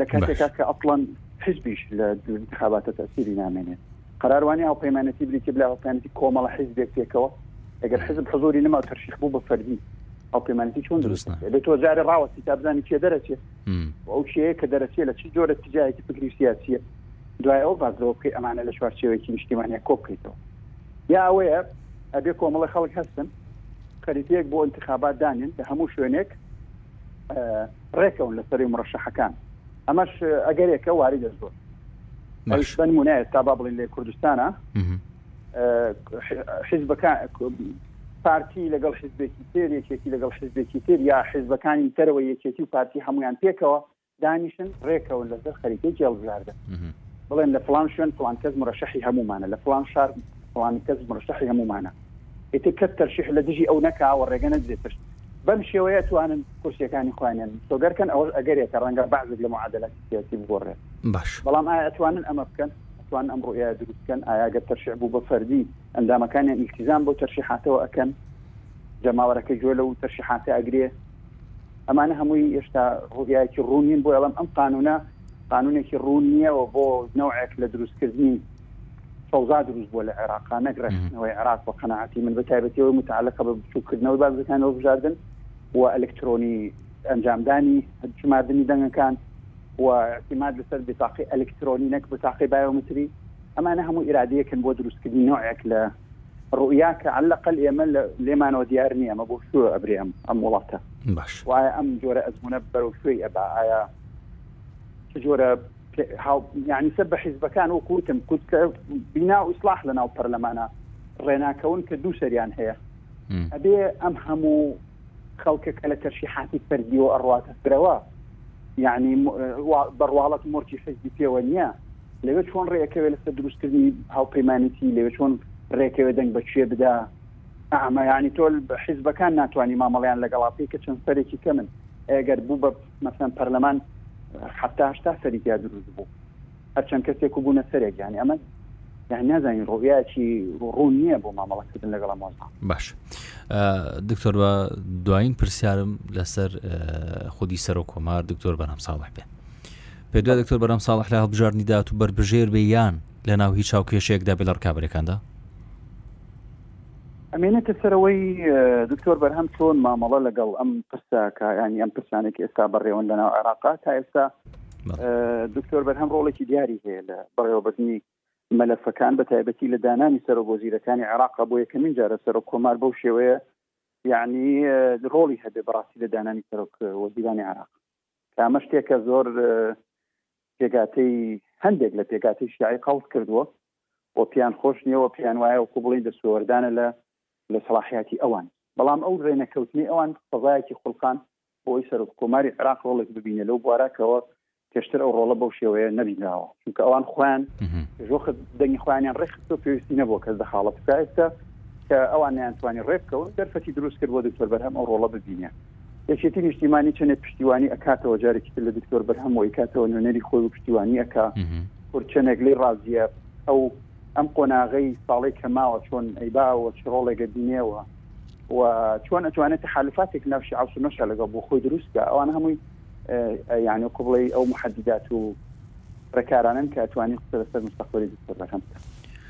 لە کاتێکا کە ئەپڵەن حزبیش لە انتخاباتە تەسیری نامێنێت قراروانی هاوپەیمانەتی بریتی بلا هاوپەیمانەتی کۆمەڵە حزبێک پێکەوە ئەگەر حزب حزۆری نما تەرشیخ بوو بە فەردی هاوپەیمانەتی چۆن دروست بێت تۆ جارە ڕاوەستی تا بزانانی چێ دەرەچێت ئەو چەیە کە دەرەچێت لە چی جۆرە تجاهێکی فکری سیاسیە دوای ئەو باز لەوە بکەی ئەمانە لە چوارچێوەیەکی نیشتیمانە کۆ بکەیتەوە یا ئەوەیە ئەبێ کۆمەڵە خەڵک هەستن خەریتەیەک بۆ ئینتخابات دانێن لە هەموو شوێنێک ڕێکەون لە سەری مڕەشەحەکان ئەمەش ئەگەرێکە واری دە زۆر ئەوش بەن مونای ئێستا با بڵین لێ کوردستانە حیزبەکان پارتی لەگەڵ حزبێکی تر یەکێتی لەگەڵ حزبێکی تر یا حزبەکانی تەرەوە یەکێتی و پارتی هەمویان پێکەوە دانیشن رێکەون لەسەر خەریتەی جێڵبژاردن بڵێن لە فلان شوێن فلان کەس مرەشەحی هەمومانە لە فلان شار فلان کەس مرەشەحی هەمومانە ئیتر کەس تەرشیح لە دژی ئەو نەکاوە ڕێگە نەدرێت ترش بەم شێوەیە توانن کورسیەکانی خوێنێن سۆگەرکەن ئەوەش ئەگەرێکە ڕەنگە بەعزێک لە معادلاتی سیاسی بگۆڕێت باش بەڵام ئایا ئەتوانن ئەمە بکەن توان ئەم ڕوئە دروستکەن ئایاگە تەرشیح بوو بە فەردی ئەندامەکانیان ئیلتیزان بۆ تەرشیحاتەوە ئەکەن جەماوەرەکە گوێ لەو تەرشیحاتە ئەگرێ ئەمانە هەمووی هێشتا ڕوئیایەکی ڕوون نین بۆ ئەڵم ئەم قانونە قانونێکی ڕوون نییەوە بۆ نەوەک لە دروستکردنی فەوزا دروست بووە لە عێراقا نەگرەوەی عێراق بە قەنەعاتی من بە تایبەتیەوە متعلقە بە بچووکردنەوەی بازەکان و بژاردن و ئەلکترۆنی ئەنجامدانی هەدشماردننی دەنگەکان و اعتماد لەسەر بتاقی ئەلکترۆنی نەک بتاقی بایۆمتری ئەمانە هەموو ئرادەیەکن بۆ دروستکردنی نوعێک لە ڕوئیا کە عەلە قەل ئێمە لێمانەوە دیار نییە ئەمە بۆ شوێ ئەبرێ ئەم ئەم وڵاتە باش وایە ئەم جۆرە ئەزمونە بەرەو شوێی ئەبا ئایا چ جۆرە یعنی سەر بە حیزبەکان و کوتم کوت کە بینا و ئیسلاح لە ناو پەرلەمانە ڕێناکەون کە دوو سەریان هەیە ئەبێ ئەم هەموو خەڵکە کە لە تەرشی حاتی پەردیەوە ئەڕاتە فرەوە یعنی بەڕواڵەت مۆرکی حزبی پێوە نییە لەوێ چۆن ڕێەکەوێت لەسەر دروستکردنی هاوپەیمانێتی لەوێ چۆن ڕێکەوێ دەنگ بەچێ بدا ئامەیانی تۆ حیزبەکان ناتوانانی مامەڵیان لەگەڵا پێی کە چەند سەرێکی کە من ئەگەر بوو بە مەسەن پەرلەمان حفتاهشتا سەریتیا دروست بوو هەرچەند کەسێک و بوونە سەرێک یانی ئەمە یان نازانین ڕۆیاکی ڕوون نییە بۆ مامەڵەکردن لەگەڵ مۆزان باش دکتۆر بە دوایین پرسیارم لەسەر خودی سەرۆک کۆمار دکتۆر بەرام ساڵح بێ پێتدوایە دکتۆر بەرام ساڵح لە هەڵبژاردنی داهات و بەربژێر بێ یان لە ناو هیچ هاوکێشەیەکدا بێ لە ڕکابەرەکاندا؟ ئەمێنێتە سەرەوەی دکتۆر بەرهەم چۆن مامەڵە لەگەڵ ئەم پرسە کە ینی ئەم پرسانێک ئێستا بەڕێوەن لە ناو عێراقا تا ئێستا دکتۆر بەرهەم ڕۆڵێکی دیاری هەیە لە بەڕێوەبردننی مەلەفەکان بە تایبەتی لە دانانی سەرۆک وەزیرەکانی عێراق بۆ یەکەمین جارە سەرۆک کۆمار بەو شێوەیە یعنی ڕۆڵی هەبێ بەڕاستی لە دانانی سەرۆک وەزیرانی عراق کامە شتێکە زۆر پێگاتەی هەندێک لە پێگاتی شیعی قەڵت کردووە و پیان خۆش نیەوە پیان وایە و قوبڵی دەسوەردانە لە لە سەڵاحیاتی ئەوان بەڵام ئەو ڕێنەکەوتنی ئەوان سەزایەکی خولقان بۆی سەر کۆماری عراق ڕۆڵێک ببینە لەو بواراکەوە پێشتر ئەو ڕۆڵە بەو شێوەیە نەبینراوە چونکە ئەوان خۆیان ژۆخ دەنگی خۆیانیان ڕێخست و پێویستی نەبووە کەس دەخاڵەت بکە ئێستا کە ئەوان نیانتوانی ڕێبکەون دەرفەتی دروست کرد بۆ دکتۆر بەرهەم ئەو ڕۆڵە ببینێ یەکێتی نیشتیمانی چەنێ پشتیوانی ئەکاتەوە جارێکی تر لە دکتۆر بەرهەم و ئەیکاتەوە نوێنەری خۆی و پشتیوانی ئەکا کورد چەنێک لێ ڕازیە ئەو ئەم قۆناغەی ساڵی کە ماوە چۆن ئەیباوە چ ڕۆڵێگە بینێەوە و چۆن ئەتوانێت تحالفاتێک ناو شعب سنەشە لەگەڵ بۆ خۆی دروستکە ئەوان هەمووی یعنی قبڵی ئەو محددات و ڕێکارانن کە ئەتوانی قسە لەسەر مستەخۆری دکتۆر بەرهەم بکە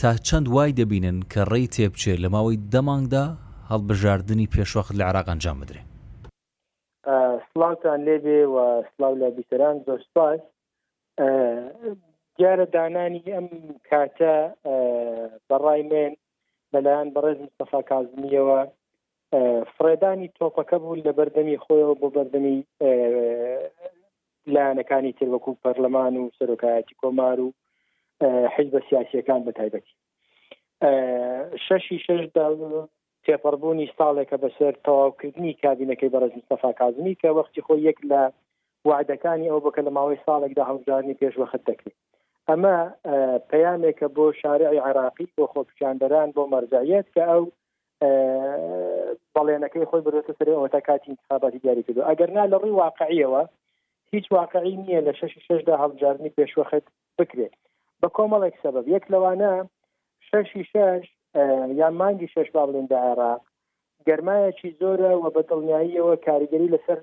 تا چەند وای دەبینن کە ڕێی تێبچێ لە ماوەی دە مانگدا هەڵبژاردنی پێشوەخت لە عێراق ئەنجام بدرێ؟ سڵاوتان لێبێ و سڵاو لە بیسەران زۆر سپاس دیارە دانانی ئەم کاتە بەڕای من لەلایەن بەڕێز مستەفا کازمیەوە فڕێدانی تۆپەکە بوو لە بەردەمی خۆیەوە بۆ بەردەمی لایەنەکانی تر وەکو پەرلەمان و سەرۆکایەتی کۆمار و حیز بە سیاسیەکان بە تایبەتی شەشی شش تێپەڕبوونی ساڵێکە بەسەر تەواوکردنی کابینەکەی بەڕێز مستەفا کازمی کە وەختی خۆ یەک لە وعدەکانی ئەو بکە لە ماوەی ساڵێکدا هەڵبژارنی پێش وەخت دەکرێت ئەمە پەیامێکە بۆ شارعی عراقی بۆ خۆپیشاندەران بۆ مەرجعیت کە ئەو بەڵێنەکەی خۆی بەرەوە سەر ئەوە تا کاتی انتخاباتی دیاری کردو ئەگەر نا لە ڕووی واقعیەوە هیچ واقعی نییە لە شش ششدا هەڵبژاردننی پێشوەخت بکرێت بە کۆمەڵێک سەبەب یەک لەوانە شەشی شش یان مانگی شش با بڵێن لە عێراق گەرمایەکی زۆرە و بە دڵنیاییەوە کاریگەری لەسەر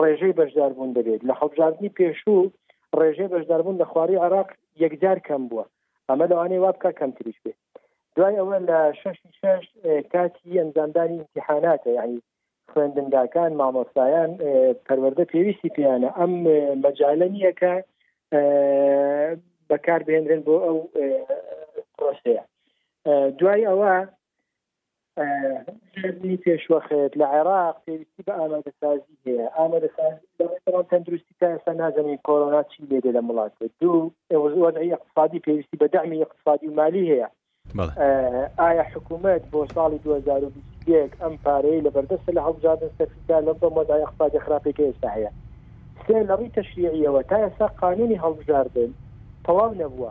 ڕێژەی بەشداربوون دەبێت لە هەڵبژاردنی پێشوو ڕێژەی بەشداربوون لە خواری عراق یەکجار کەم بووە ئەمە لەوانەیە وا بکە کەمتریش بێت دوای ئەوە لە شش شش کاتی ئەنجامدانی امتحاناتە یعنی خوێندنگاکان مامۆستایان پەروەەردە پێویستی پێیانە ئەم مەجالە نییە کە بەکار بهێنرێن بۆ ئەو پرۆسەیە دوای ئەوە سەرنی پێشوەخێت لە عێراق پێویستی بە ئامادەسازی هەیە ئامادەسازی تەندروستی تا ئێستا نازانین کۆرۆنا چی لێدێ لە وڵات دوو وەزعی اقتصادی پێویستی بە دەمی اقتصادی و مالی هەیە ئایا حکوومەت بۆ ساڵی 2021 ئەم پارەی لە بەردەستە لە هەڵبژاردن سەرفیکار لەم بە مۆدای اقتصادی خراپێکە ئێستا هەیە سێ لە ڕووی تەشریعیەوە تا ئێستا قانونی هەڵبژاردن تەواو نەبووە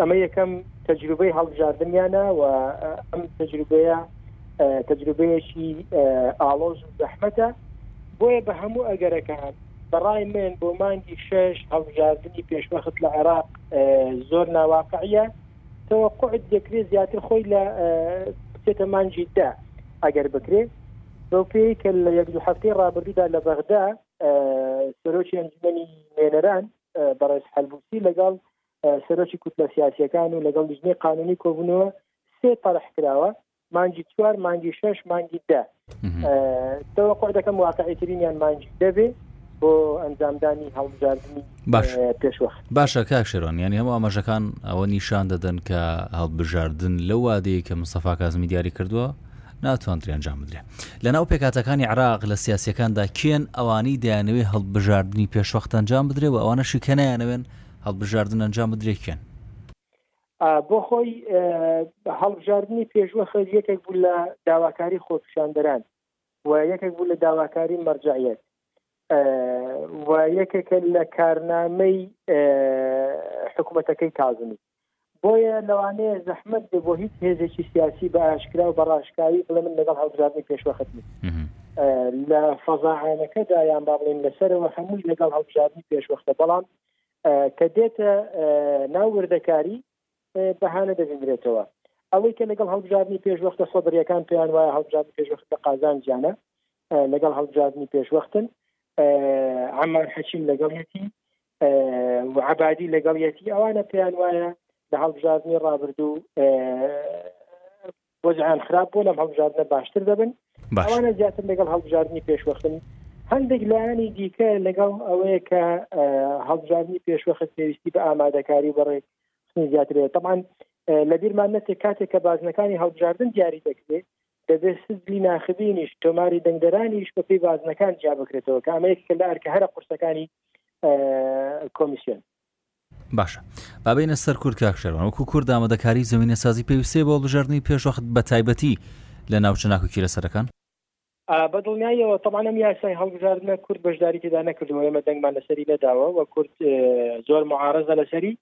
ئەمە یەکەم تەجروبەی هەڵبژاردنیانە و ئەم تەجروبەیە تەجروبەیەکی ئاڵۆز و زەحمەتە بۆیە بە هەموو ئەگەرەکان بەڕای من بۆ مانگی شش هەڵبژاردننی پێشوەخت لە عێراق زۆر ناواقعە تەوە قعد دەکرێت زیاتر خۆی لە بچێتە مانجی دا ئەگەر بکرێت بەو پێی کە لە یەک دو هەفتەی ڕابردوودا لە بەغدا سەرۆکی ئەنجومی نوێنەران بەڕێز حلبوسی لەگەڵ سەرۆکی کوتلە سیاسیەکان و لەگەڵ لیژنەی قانونی کۆبوونەوە سێ تەرح کراوە مانگی چوار مانگی شش مانگی دە تەوەقع دەکەم واقعیترینیان مانگی دەبێ بۆ ئەنجامدانی هەڵبژاردننی باش پێشوەخت باشە کاک شێرۆن یعنی هەموو ئاماژەکان ئەوە نیشان دەدەن کە هەڵبژاردن لەو وادەیە کە مسەفا کازمی دیاری کردووە ناتوانترێن ئەنجام بدرێ لەناو پێکاتەکانی عراق لە سیاسەکاندا کێن ئەوانی دایانەوەی هەڵبژاردننی پێشوەختەنجام بدرێ و ئەوانەشی کە نایانەوێن هەڵبژاردن ئەنجام بدرێت کێن؟ بۆ خۆی هەڵبژاردننی پێشوە خەر یەکێک بوو لە داواکاری خۆپیشاندەران و یەکێک بوو لە داواکاری مەرجعەت و یەکێکە لە کارنامەی حکوومەتەکەی تازمی بۆیە لەوانەیە زەحمەت بێ بۆ هیچ هێزێکی سیاسی بە ئاشکرا و بە ڕاشکاوی بڵێ من لەگەڵ هەڵبژاردنی پێشوەخت نیم لە فەزا عامەکەدا یان با بڵێن لەسەرەوە هەمووی لەگەڵ هەڵبژاردنی پێشوەختە بەڵام کە دێتە ناو وردەکاری بەهانە دەبینرێتەوە ئەوەی کە لەگەڵ هەڵبژاردنی پێشوەختە خۆبریەکان پێیان وایە هەڵبژاردنی پێشوەخت لە قازانجیانە لەگەڵ هەڵبژاردنی پێشوەختن ئەمان حەچیم لەگەڵیەتی عبادی لەگەڵیەتی ئەوانە پێیان وایە لە هەڵبژاردنی ڕابردوو وەجان خراپ بۆ لەم هەڵبژاردنە باشتر دەبن ئەوانە زیاتر لەگەڵ هەڵبژاردننی پێشوەختن هەندێک لایانی دیکە لەگەڵ ئەوەیە کە هەڵبژاردننی پێشوەخت پێویستی بە ئامادەکاری بەڕێ زیاترێت تەمان لە بیرمان نەچێت کاتێک کە بازنەکانی هەڵبژاردن دیاری دەکرێت دەبێت حزبی ناخبینیش تۆماری دەنگدەرانیش بەپی بازنەکان جیا بکرێتەوە کە ئەمە یەککە لە ئەرکە هەرە قورسەکانی کۆمیسیۆن باشە بابینە سەر کورد کاکشەرمان وەکو کورد دامەدەکاری زمینە سازی پێویستێ بۆ بژاردننی پێشوەخت بە تایبەتی لە ناوچە ناکوکی لەسەرەکان بە دڵنیاییەوە تەمانم یاسای هەڵبژاردنە کورد بەشداری تێدا نەکردو ئێمە دەنگمان لەسەری نەداوە و کورد زۆر معارزە لەسەری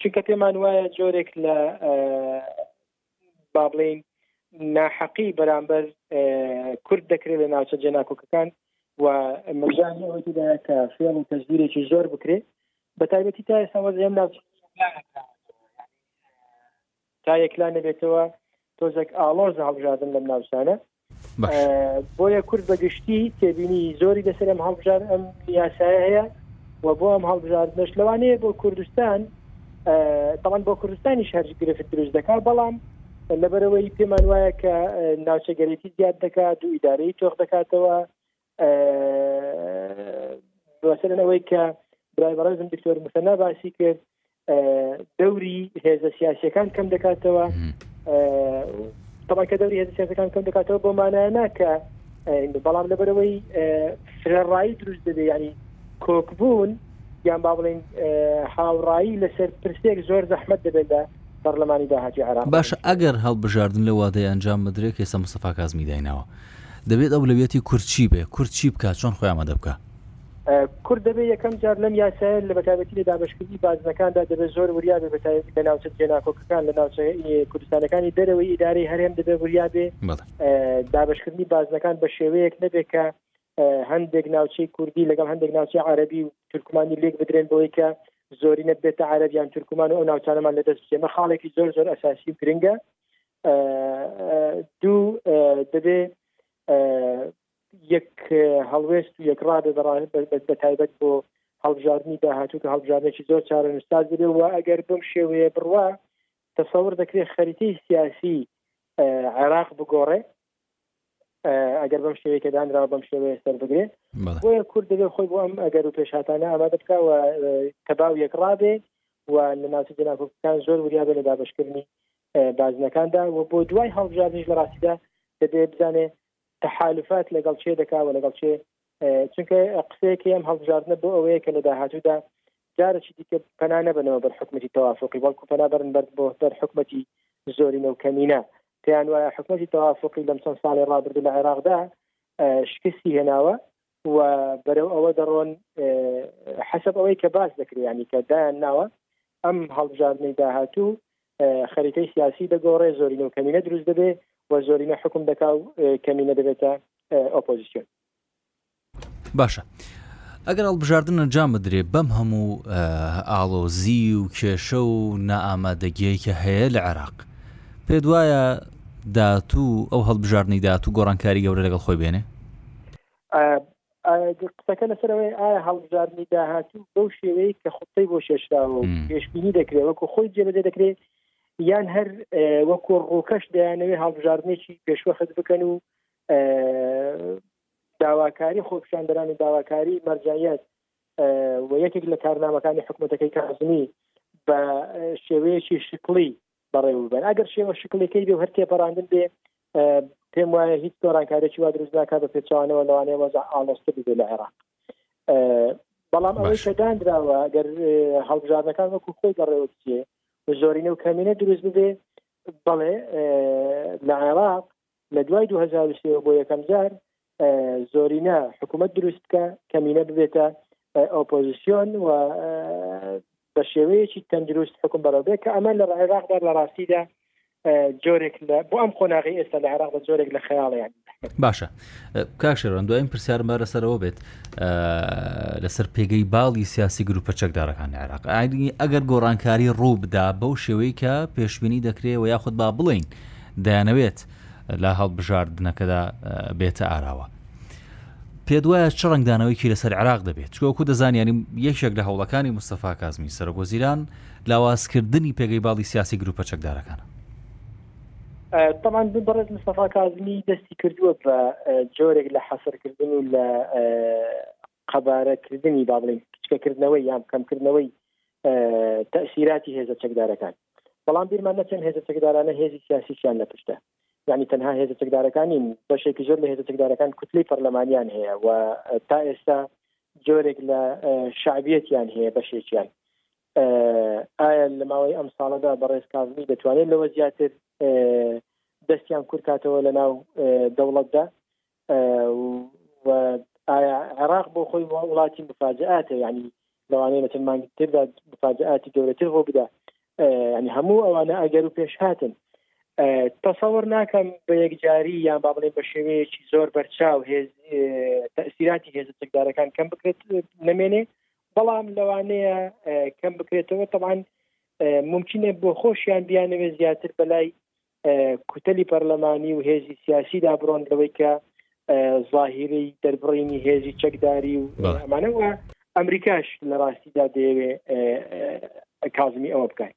چونکە پێمان وایە جۆرێک لە با بڵین ناحەقی بەرامبەر کورد دەکرێت لە ناوچە جێناکۆکەکان و مەجانی ئەوەی تدا کە فێڵ و تەزدیرێکی زۆر بکرێت بە تایبەتی تا ئێستا وەزێم ناوچ تا یەکلا نەبێتەوە تۆزێک ئاڵۆزە هەڵبژاردن لەم ناوچانە بۆیە کورد بە گشتی تێبینی زۆری لەسەر ئەم هەڵبژار ئەم یاسایە هەیە و بۆ ئەم هەڵبژاردنش لەوانەیە بۆ کوردستان تەوان بۆ کوردستانیش هەرج گرفت دروست دەکات بەڵام لەبەرەوەی پێمان وایە کە ناوچەگەرێتی زیاد دەکات و ئیدارەی تۆخ دەکاتەوە بەسەرەن ئەوەی کە برای بەڕێزم دکتۆر مسەنا باسی کرد دەوری هێزە سیاسەکان کەم دەکاتەوە تەڵکە دەوری هێزە سیاسەکان کەم دەکاتەوە بۆ مانایە ناکە بەڵام لەبەرەوەی فرەڕایی دروست دەبێ ینی کۆکبوون یان با بڵین هاوڕایی لەسەر پرسێک زۆر زەحمت دەبێت لە پەرلەمانی داهاتی عراق باش ئەگەر هەڵبژاردن لە وادەی ئەنجام بدرێت کە سەمسەفا کازمی دایناوە دەبێت ئەولەویەتی کورد چی بێ؟ کورد چی بکا؟ چۆن خۆی ئامادە بکا؟ کورد دەبێ یەکەم جار لەم یاسایە لە بەتایبەتی لە دابەشکردنی بازنەکاندا دەبێ زۆر وریا بێ بەتایبەتی لە ناوچە جێناکۆکەکان لە ناوچە کوردستانەکانی دەرەوەی ئیدارەی هەرێم دەبێ وریا بێ دابەشکردنی بازنەکان بە شێوەیەک نەبێ کە هەندێک ناوچەی کوردی لەگەڵ هەندێک ناوچەی عەرەبی و تورکمانی لێک بدرێن بەوەی کە زۆرینە بێتە عەرەبیان تورکمان و ئەو ناوچانەمان لەدەست بچێ مە خاڵێکی زۆر زۆر ئەساسی و گرنگە دوو دەبێ یەک هەڵوێست و یەک ڕادە بە تایبەت بۆ هەڵبژاردننی داهاتوو کە هەڵبژارێکی زۆر چارە نوستاز دەبێ و ئەگەر بم شێوەیە بڕوا تەسەور دەکرێت خەریتی سیاسی عێراق بگۆڕێ ئەگەر بەم شێوەیە کە دانرا بەم شێوەیە سەر بگرێ بۆیە کورد دەبێت خۆی بۆ ئەم ئەگەر و پێشاتانە ئامادە بکەوە تەباو یەکڕابێ و لە ناوچە جناکۆکان زۆر وریابێ لە دابشکردنی بازنەکاندا و بۆ دوای هەڵبژاردنیش لە ڕاستیدا دەبێ بزانێ تەحالفات لەگەڵ چێ دەکا و لەگەڵ چێ چونکە قسەیەکی ئەم هەڵبژاردنە بۆ ئەوەیە کە لە داهاتوودا جارێکی دیکە پەنا نەبنەوە بەر حکومەتی تەوافقی بەڵکو پەنا بەرن بەر بۆ بەر حکومەتی زۆرینە و کەمینە پێیان وایە حکومەتی تەوافقی لەم چەند ساڵی ڕابردوو لە عێراقدا شکستی هێناوە و بەرەو ئەوە دەڕۆن حەسب ئەوەی کە باس دەکریانی کە دایان ناوە ئەم هەڵبژاردنەی داهاتوو خەریتەی سیاسی دەگۆڕێ زۆرینە و کەمینە دروست دەبێ و زۆرینە حکم دەکا و کەمینە دەبێتە ئۆپۆزیسیۆن باشە. ئەگەر هەڵبژاردن ئەنجام بدرێ بەم هەموو ئاڵۆزی و کێشە و نائامادەگیایی کە هەیە لە عێراق پێ دوایە داهاتوو ئەو هەڵبژاردنەی داهاتوو گۆڕانکاری گەورە لەگەڵ خۆی بێنێ قسەکە لەسەرەوەی ئایا هەڵبژاردننی داهاتوو بەو شێوەیە کە خودی بۆ شێشراوە پێشبینی دەکرێت وەکو خۆی جێبەجێ دەکرێت یان هەر وەکو ڕووکەش دەیانەوێ هەڵبژاردنێکی پێشوەخت بکەن و داواکاری خۆپشاندەران و داواکاری مەرجایەت و یەکێک لە کارنامەکانی حکوومەتەکەی کازمی بە شێوەیەکی شکڵی بەڕێوە ببەن ئەگەر شێوە شکلەکەی بێ و هەر تێپەڕاندن بێ پێم وایە هیچ گۆڕانکارێکی وا دروست ناکات بە پێچوانەوە لەوانەیە وەزع ئاڵۆزتر بێ لە عێراق بەڵام ئەوەی کە دانراوە گەر هەڵبژاردنەکان وەکو خۆی بەڕێوە بچێ زۆرینە و کەمینە دروست ببێ بەڵێ لە عێراق لە دوای دوو هەزار و سێ و بۆ یەکەم جار زۆرینە حکوومەت دروست بکە کەمینە ببێتە ئۆپۆزیسیۆن و بە شێوەیەکی تەندروست حکم بەڕۆبێت کە ئەمە لە عێراقدا لە ڕاستیدا جۆرێک لە بۆ ئەم قۆناغی ئێستا لە عێراق بە جۆرێک لە خەیاڵیان باشە کاکشێران دوایین پرسیارم بارە سەرەوە بێت لەسەر پێگەی باڵی سیاسی گروپە چەکدارەکان لە عێراق ئاینی ئەگەر گۆڕانکاری ڕوو بدا بەو شێوەی کە پێشببینی دەکرێت و یاخود با بڵین دەیانەوێت لە هەڵبژاردنەکەدا بێتە ئاراوە. پێت وایە چ ڕنگدانەوەیکی لەسەر عراق دەبێت چکۆکو دەزانیانی یەکێک لە هەوڵەکانی مستەفا کازمی سەرۆکوەزیران لاوازکردنی پێگەی باڵی سیاسی گروپە چەکدارەکانە. تەبعەن بەڕێز مستەفا کازمی دەستی کردووە بە جۆرێک لە حەسرکردن و لە قەبارەکردنی با بڵین کچکەکردنەوەی یان کەمکردنەوەی تەسیراتی هێزە چەکدارەکان بەڵام بیرمان نەچەند هێزە چەکدارانە هێزی سیاسیان لە پشتە یعنی تەنها هێزە چەکدارەکانین بەشێکی زۆر لە هێزە چەکدارەکان کوتلی پەرلەمانیان هەیە و تا ئێستا جۆرێک لە شعبیەتیان هەیە بەشێکیان ئایا لە ماوەی ئەم ساڵەدا بەڕێز کازمی دەتوانێت لەوە زیاتر دەستیان کورکاتەوە لە ناو دەوڵەتدا و عێراق بۆ خۆی وڵاتی مفاجاتە ینی لەوانەیە لە چەند مانگی تردا مفاجاتی گەورەتر بۆ بدا ینی هەموو ئەوانە ئەگەر و پێش هاتن تەسەور ناکەم بە یەکجاری یان با بڵێن بە شێوەیەکی زۆر بەرچاو هێز تەسیراتی هێز چەکدارەکان کەم بکرێت نمێنێ بەڵام لەوانەیە کەم بکرێتەوە تەوان ممکنە بۆ خۆشیان بیانەوێ زیاتر بەلای کوتەلی پەرلەمانی و هێزی سیاسی دا بڕۆن لەوەی کە ظاهیری دەربڕینی هێزی چەکداری و ئەمانەوە ئەمریکاش لە ڕاستیدا دەیەوێ کازمی ئەوە بکات